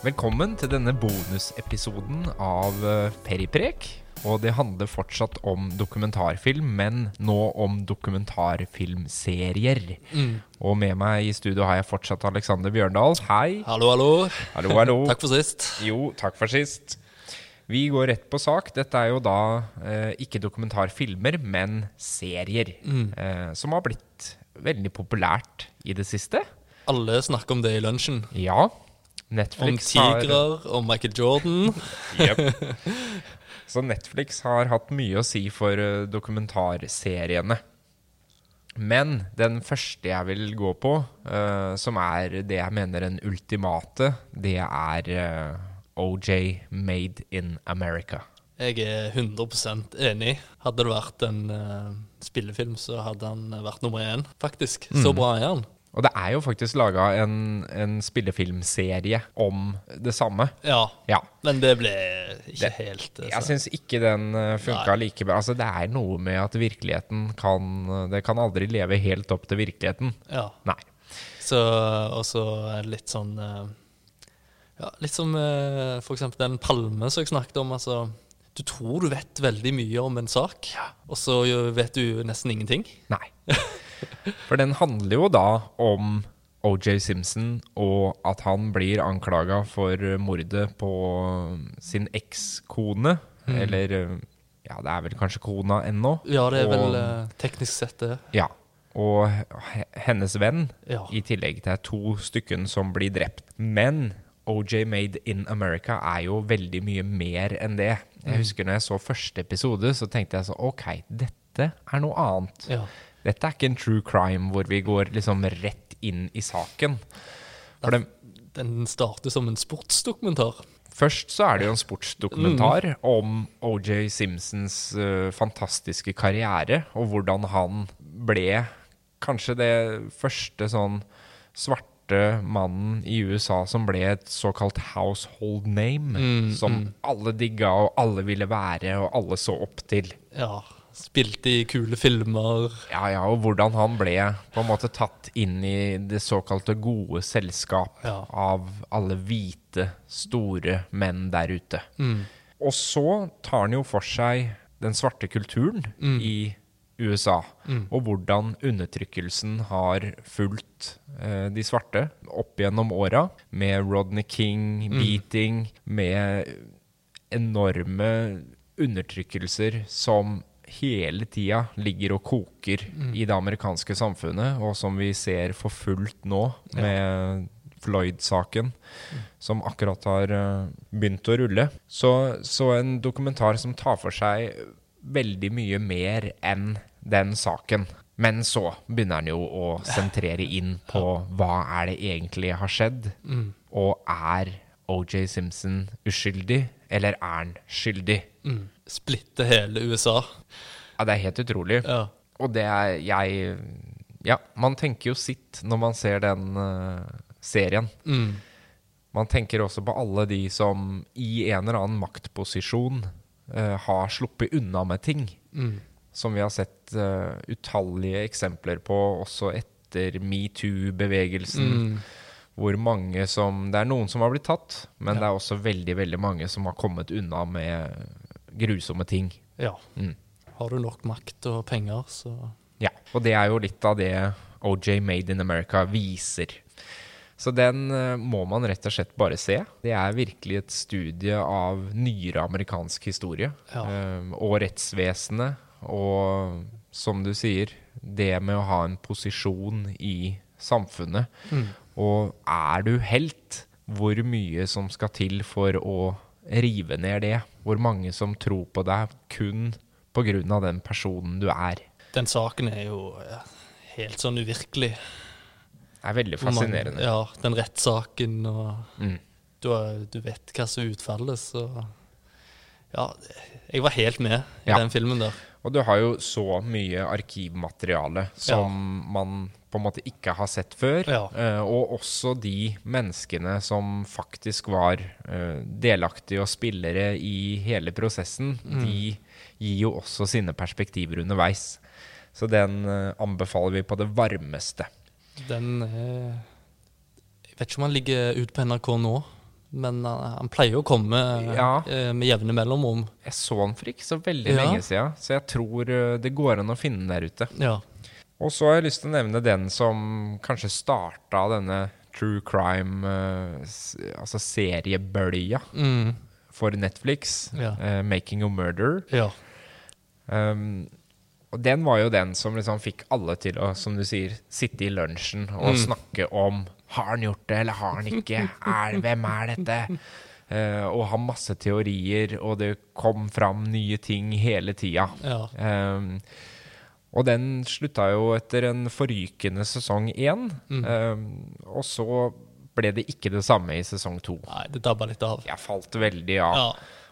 Velkommen til denne bonusepisoden av eh, Periprek. Og det handler fortsatt om dokumentarfilm, men nå om dokumentarfilmserier. Og med meg i studio har jeg fortsatt Alexander Bjørndal. Hei. Hallo, hallo. Hallo, hallo. Takk for sist. Jo, takk for sist. Vi går rett på sak. Dette er jo da eh, ikke dokumentarfilmer, men serier. Eh, som har blitt veldig populært i det siste. Alle snakker om det i lunsjen. Ja. Om Netflix har om Michael Jordan. Jep. Så Netflix har hatt mye å si for eh, dokumentarseriene. Men den første jeg vil gå på, uh, som er det jeg mener den ultimate, det er uh, OJ Made in America. Jeg er 100% enig. Hadde det vært en uh, spillefilm, så hadde han vært nummer én, faktisk. Så bra er han. Og det er jo faktisk laga en, en spillefilmserie om det samme. Ja, Ja. men det ble ikke Det- helt så. Jeg syns ikke den uh, funka like bra. Altså, det er noe med at virkeligheten kan Det kan aldri leve helt opp til virkeligheten. Ja. Nei. Så, og så er det litt sånn eh, Ja, litt som f.eks. for eksempel den palme som jeg snakket om. Altså, du tror du vet veldig mye om en sak, ja. og så vet du nesten ingenting. Nei. For den handler jo da om OJ Simpson og at han blir anklaga for mordet på sin ekskone. Eller ja, det er vel kanskje kona ennå. Ja, det er Og- vel eh, teknisk sett det. Ja. Og hennes venn, Ja. i tillegg til to stykken som blir drept. Men OJ Made in America er jo veldig mye mer enn det. Jeg husker når jeg så første episode, så tenkte jeg så OK, dette er noe annet. Ja. Dette er ikke en true crime hvor vi går liksom rett inn i saken. Det, Den starter som en sportsdokumentar. først så er det jo en sportsdokumentar om OJ Simpsons uh, fantastiske karriere, og hvordan han ble kanskje det første sånn svarte mannen i USA som ble et såkalt household name. som alle digga, og alle ville være, og alle så opp til. Ja. Spilte i kule filmer. Ja, ja, og hvordan han ble på en måte tatt inn i det såkalte gode selskap Ja. av alle hvite, store menn der ute. Og så tar han jo for seg den svarte kulturen i USA, og hvordan undertrykkelsen har fulgt eh, de svarte opp gjennom åra, med Rodney King, beating, med enorme undertrykkelser som hele tida ligger og koker i det amerikanske samfunnet, og som vi ser for fullt nå med Floyd-saken, som akkurat har eh, begynt å rulle. Så, så en dokumentar som tar for seg veldig mye mer enn den saken. Men så begynner han jo å sentrere inn på hva er det egentlig har skjedd, og er OJ Simpson uskyldig, eller er han skyldig? Mm. Splitte hele USA. Ja, det er helt utrolig. Ja. Og det er jeg Ja, man tenker jo sitt når man ser den uh, serien. Mm. Man tenker også på alle de som i en eller annen maktposisjon uh, har sluppet unna med ting. Mm. Som vi har sett uh, utallige eksempler på også etter metoo-bevegelsen. Mm. Hvor mange som Det er noen som har blitt tatt, men det er også veldig, veldig mange som har kommet unna med grusomme ting. ja. Mm. Har du nok makt og penger, så Ja, og det er jo litt av det OJ Made in America viser. Så den eh, må man rett og slett bare se. Det er virkelig et studie av nyere amerikansk historie. Ja. eh, og rettsvesenet. Og som du sier, det med å ha en posisjon i samfunnet. Og er du helt, hvor mye som skal til for å rive ned det? Hvor mange som tror på deg kun av den personen du er? Den saken er jo helt sånn uvirkelig. Det er veldig fascinerende. Man. Ja, den rettssaken og Mm. du, du vet hva som utfalles, og så Ja, jeg var helt med i Ja. den filmen der. Og du har jo så mye arkivmateriale som man på en måte ikke har sett før. Ja. Uh, og også de menneskene som faktisk var uh, delaktige og spillere i hele prosessen, Mm. de gir jo også sine perspektiver underveis. Så den uh, anbefaler vi på det varmeste. Den Jeg vet ikke om han ligger ute på NRK nå. Men han, pleier å komme Ja. med jevne mellomrom. Jeg så han for ikke så veldig Ja. lenge siden, så jeg tror det går an å finne den der ute. Ja. Og så har jeg lyst til å nevne den som kanskje starta denne true crime, eh, altså seriebølja, Mm. for Netflix. Ja. Uh, 'Making a Murder'. ja. Um, og den var jo den som liksom fikk alle til å, som du sier, sitte i lunsjen og Mm. snakke om Har han gjort det, eller har han ikke? Er, hvem er dette? Uh, og ha masse teorier, og det kom fram nye ting hele tida. ja. Um, og den slutta jo etter en forrykende sesong én. Mm. Um, og så ble det ikke det samme i sesong to. Nei, det dabba litt av. Jeg falt veldig av. Ja.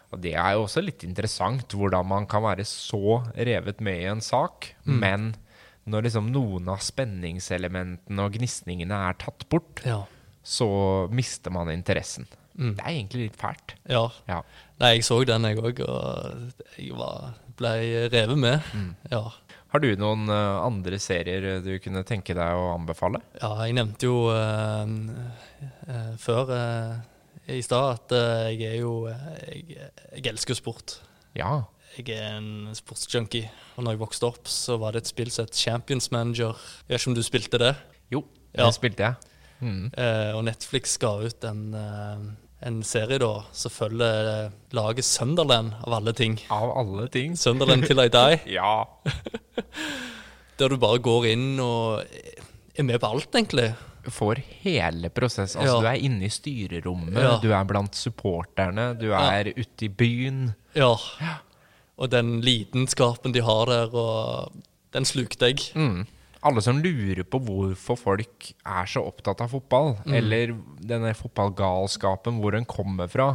Og det er jo også litt interessant hvordan man kan være så revet med i en sak, Mm. men når liksom noen av spenningselementene og gnisningene er tatt bort, Ja. så mister man interessen. Mm. Det er egentlig litt fælt. ja. Ja. Nei, jeg så den, jeg òg, og jeg var, ble revet med. Mm. Ja. Har du noen eh, andre serier du kunne tenke deg å anbefale? ja, jeg nevnte jo uh, eh, før eh, i stad at eh, jeg er jo eh, jeg, jeg elsker sport. Ja. Jeg er en sportsjunkie, og når jeg vokste opp, så var det et spill som het Champions Manager. Jeg vet ikke om du spilte det? Jo, det Ja. spilte jeg. Mm. Eh, og Netflix ga ut en, eh, en serie da som følger laget Sunderland, av alle ting. Av alle ting. Sunderland til I Die. Ja. Der du bare går inn og er med på alt, egentlig. Får hele prosess. Altså, Ja. Du er inne i styrerommet, Ja. du er blant supporterne, du er ute i byen. Ja. Og den lidenskapen de har der, og den slukte jeg. Mm. Alle som lurer på hvorfor folk er så opptatt av fotball, eller denne fotballgalskapen, hvor den kommer fra.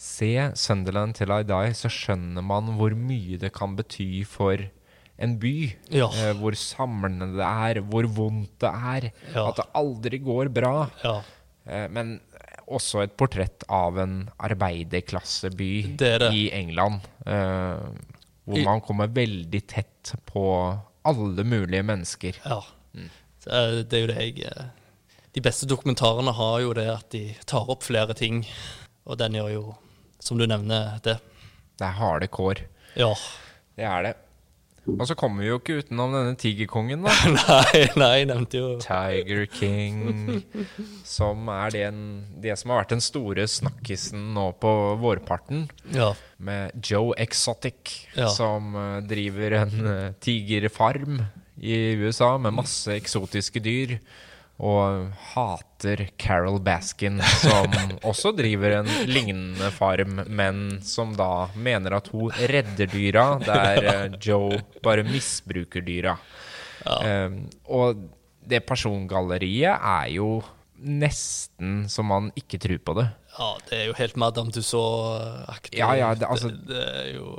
Se Sunderland til I Die, så skjønner man hvor mye det kan bety for en by. Ja. Eh, hvor samlende det er, hvor vondt det er. Ja. At det aldri går bra. Ja, Eh, men også et portrett av en arbeiderklasseby Det det. i England. eh, hvor I- man kommer veldig tett på alle mulige mennesker. ja. Mm. det er jo det jeg eh, De beste dokumentarene har jo det at de tar opp flere ting, og den gjør jo, som du nevner, det. Det er harde kår. Ja. Det er det. Og så kommer vi jo ikke utenom denne tigerkongen, da. nei, nei, nevnte jo Tiger King. Som er den, det som har vært den store snakkisen nå på vårparten. Ja. Med Joe Exotic, Ja. som eh, driver en eh, tigerfarm i USA med masse eksotiske dyr. Og hater Carol Baskin, som også driver en lignende farm, men som da mener at hun redder dyra, der eh, Joe bare misbruker dyra. Um, og det persongalleriet er jo nesten så man ikke tror på det. ja, det er jo helt Madame Tussauds-aktig. Ja, ja, det- altså- det, det er jo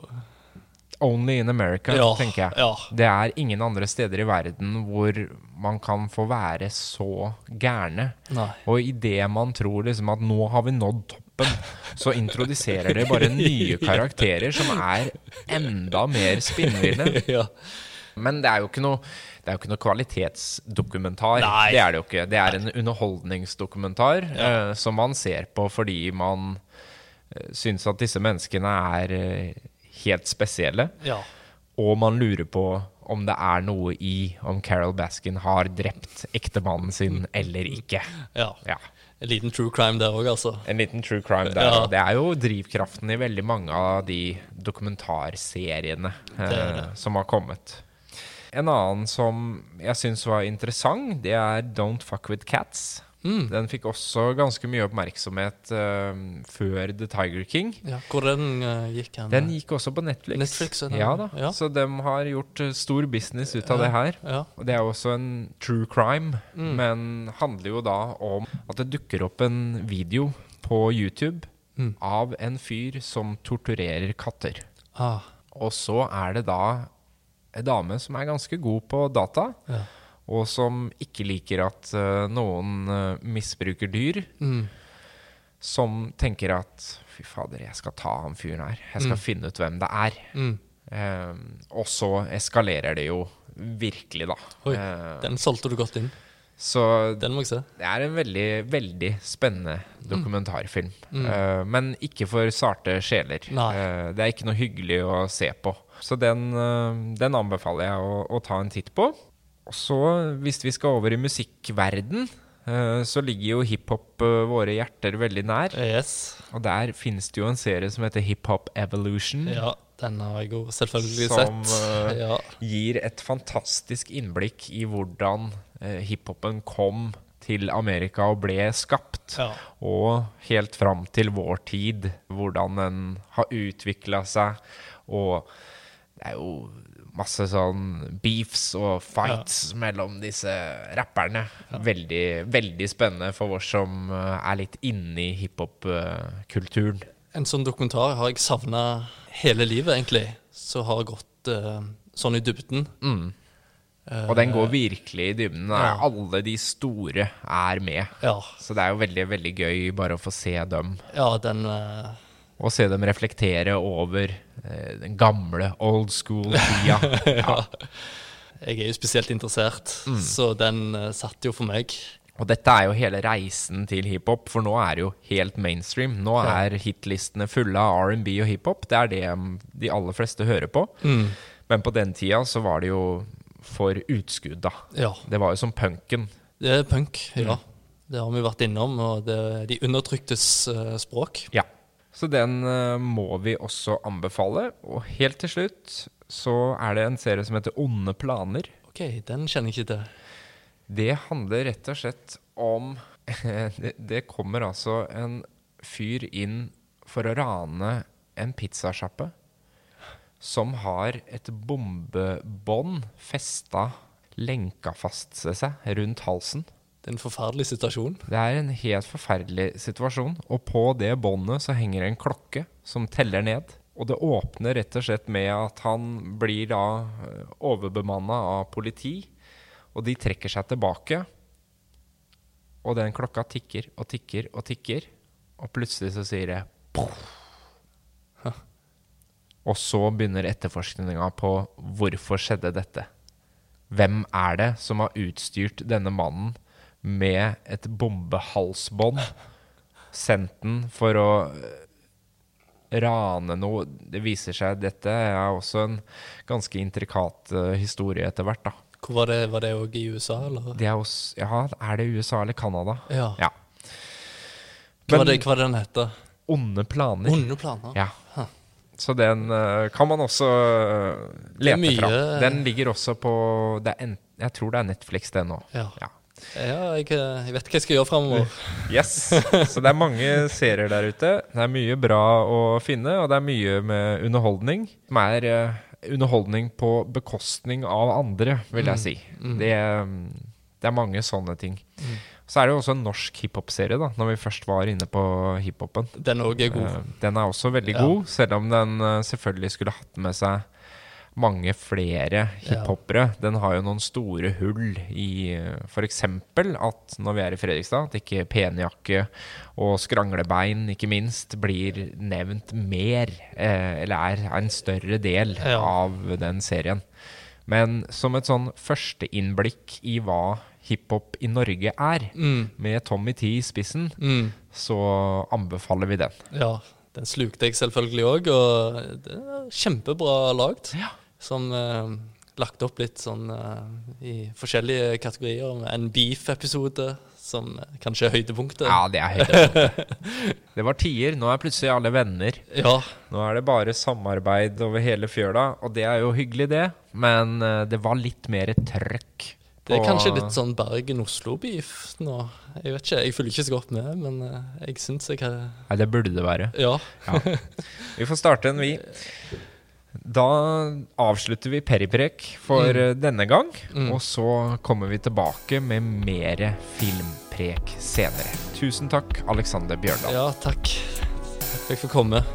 Only in America, Ja, tenker jeg. ja. Det er ingen andre steder i verden hvor man kan få være så gærne. Nei. Og idet man tror liksom at nå har vi nådd toppen, så introduserer det bare nye karakterer som er enda mer spinnville. ja. Men det er jo ikke noe det jo ikke noe kvalitetsdokumentar. Nei. Det er det jo ikke. Det er en underholdningsdokumentar eh, som man ser på fordi man uh, syns at disse menneskene er eh, helt spesielle. ja. Og man lurer på om det er noe i om Carol Baskin har drept ektemannen sin eller ikke. ja. Ja. En liten true crime der òg, altså. En liten true crime der. Ja. Det er jo drivkraften i veldig mange av de dokumentarseriene eh, Det er det. som har kommet. En annen som jeg syns var interessant, det er Don't Fuck With Cats. Mm. Den fikk også ganske mye oppmerksomhet uh, før The Tiger King. Ja, hvor den uh, gikk hen? Den gikk også på Netflix. Netflix, ja da. Ja. Så de har gjort eh, stor business ut av det her. Ja. Og det er jo også en true crime, Mm. men handler jo da om at det dukker opp en video på YouTube Mm. av en fyr som torturerer katter. Ah, Og så er det da en dame som er ganske god på data, ja. Og som ikke liker at eh, noen eh, misbruker dyr. Mm. Som tenker at fy fader, jeg skal ta han fyren her. Jeg skal Mm. finne ut hvem det er. Mm. Eh, og så eskalerer det jo virkelig, da. Oi, Eh, Den solgte du godt inn. Så Den må jeg se. det er en veldig, veldig spennende dokumentarfilm. Eh, men ikke for sarte sjeler. Eh, det er ikke noe hyggelig å se på. Så den, den anbefaler jeg å, å ta en titt på. Og så, hvis vi skal over i musikkverden, eh, så ligger jo hiphop eh, våre hjerter veldig nær. Yes. Og der finnes det jo en serie som heter Hiphop Evolution. Ja, den har jeg jo selvfølgelig Som, sett. Som Ja. gir et fantastisk innblikk i hvordan eh, hiphopen kom til Amerika og ble skapt. Ja. Og helt fram til vår tid, hvordan den har utvikla seg. Og det er jo masse sånn beefs og fights mellom disse rapperne. Veldig, veldig spennende for oss som eh, er litt inne i hiphop-kulturen. En sånn dokumentar har jeg savna hele livet, egentlig. Så har gått uh, sånn i dybden. Mm. Eh, Og den går virkelig i dybden. Ja. Alle de store er med. Ja, Så det er jo veldig, veldig gøy bare å få se dem. ja den eh, Og se dem reflektere over eh, den gamle old school-tida. ja. Jeg er jo spesielt interessert, Mm. så den uh, satt jo for meg. Og dette er jo hele reisen til hiphop, for nå er det jo helt mainstream. Nå Ja. er hitlistene fulle av R&B og hiphop. Det er det um, de aller fleste hører på. Mm. Men på den tida så var det jo for utskudd, da. Ja. Det var jo som punken. Det er punk, ja. Mm. Det har vi vært innom, og det er de undertryktes uh, språk. Ja. Så den eh, må vi også anbefale. Og helt til slutt så er det en serie som heter Onde planer. Ok, den kjenner jeg ikke til. Det handler rett og slett om det, det kommer altså en fyr inn for å rane en pizzasjappe som har et bombebånd festa, lenka fast seg rundt halsen. Det er en forferdelig situasjon. Det er en helt forferdelig situasjon, og på det båndet så henger en klokke som teller ned. Og det åpner rett og slett med at han blir da overbemanna av politi, og de trekker seg tilbake. Og den klokka tikker og tikker og tikker, og plutselig så sier det poff. Og så begynner etterforskninga på hvorfor skjedde dette. Hvem er det som har utstyrt denne mannen med et bombehalsbånd? Sendt den for å eh, rane noe. Det viser seg dette er også en ganske intrikat eh, historie etter hvert, da. Hvor var det, var det òg i USA, eller? Det er, også, ja, er det USA eller Canada? Ja. Ja. Hva var det, hva var den heter? onde planer. Onde planer? Ja. Huh. Så den eh, kan man også lete fra. Den ligger også på det en, Jeg tror det er Netflix, det nå. Ja. Ja. Ja, jeg, jeg vet hva jeg skal gjøre framover. Yes. Så det er mange serier der ute. Det er mye bra å finne, og det er mye med underholdning. Som er eh, underholdning på bekostning av andre, vil jeg si. Det, mm, det er mange sånne ting. Så er det jo også en norsk hiphop-serie, da, når vi først var inne på hiphopen. Den. Eh, Den er også veldig Ja. god, selv om den eh, selvfølgelig skulle hatt med seg mange flere hiphopere. Den har jo noen store hull i f.eks. at når vi er i Fredrikstad, at ikke penjakke og skranglebein ikke minst blir nevnt mer, eh, eller er en større del Ja. av den serien. Men som et sånn førsteinnblikk i hva hiphop i Norge er, Mm. med Tommy T i spissen, Mm. så anbefaler vi den. Ja, den slukte jeg selvfølgelig òg, og det er kjempebra lagd. Ja. Som eh, lagt opp litt sånn eh, i forskjellige kategorier. med En beef-episode som eh, kanskje er høydepunktet. Ja, det er høydepunktet. det var tider. Nå er plutselig alle venner. Ja, Nå er det bare samarbeid over hele fjøla, og det er jo hyggelig, det. Men det var litt mer trøkk. det er kanskje litt sånn Bergen-Oslo-beef nå. Jeg vet ikke, jeg følger ikke så godt med, men jeg syns jeg har Nei, det burde det være. Ja. Ja. Vi får starte en, vi. Da avslutter vi Periprek for mm. denne gang. Mm. Og så kommer vi tilbake med mer filmprek senere. Tusen takk, Alexander Bjørndal. ja, takk. Takk for fikk komme.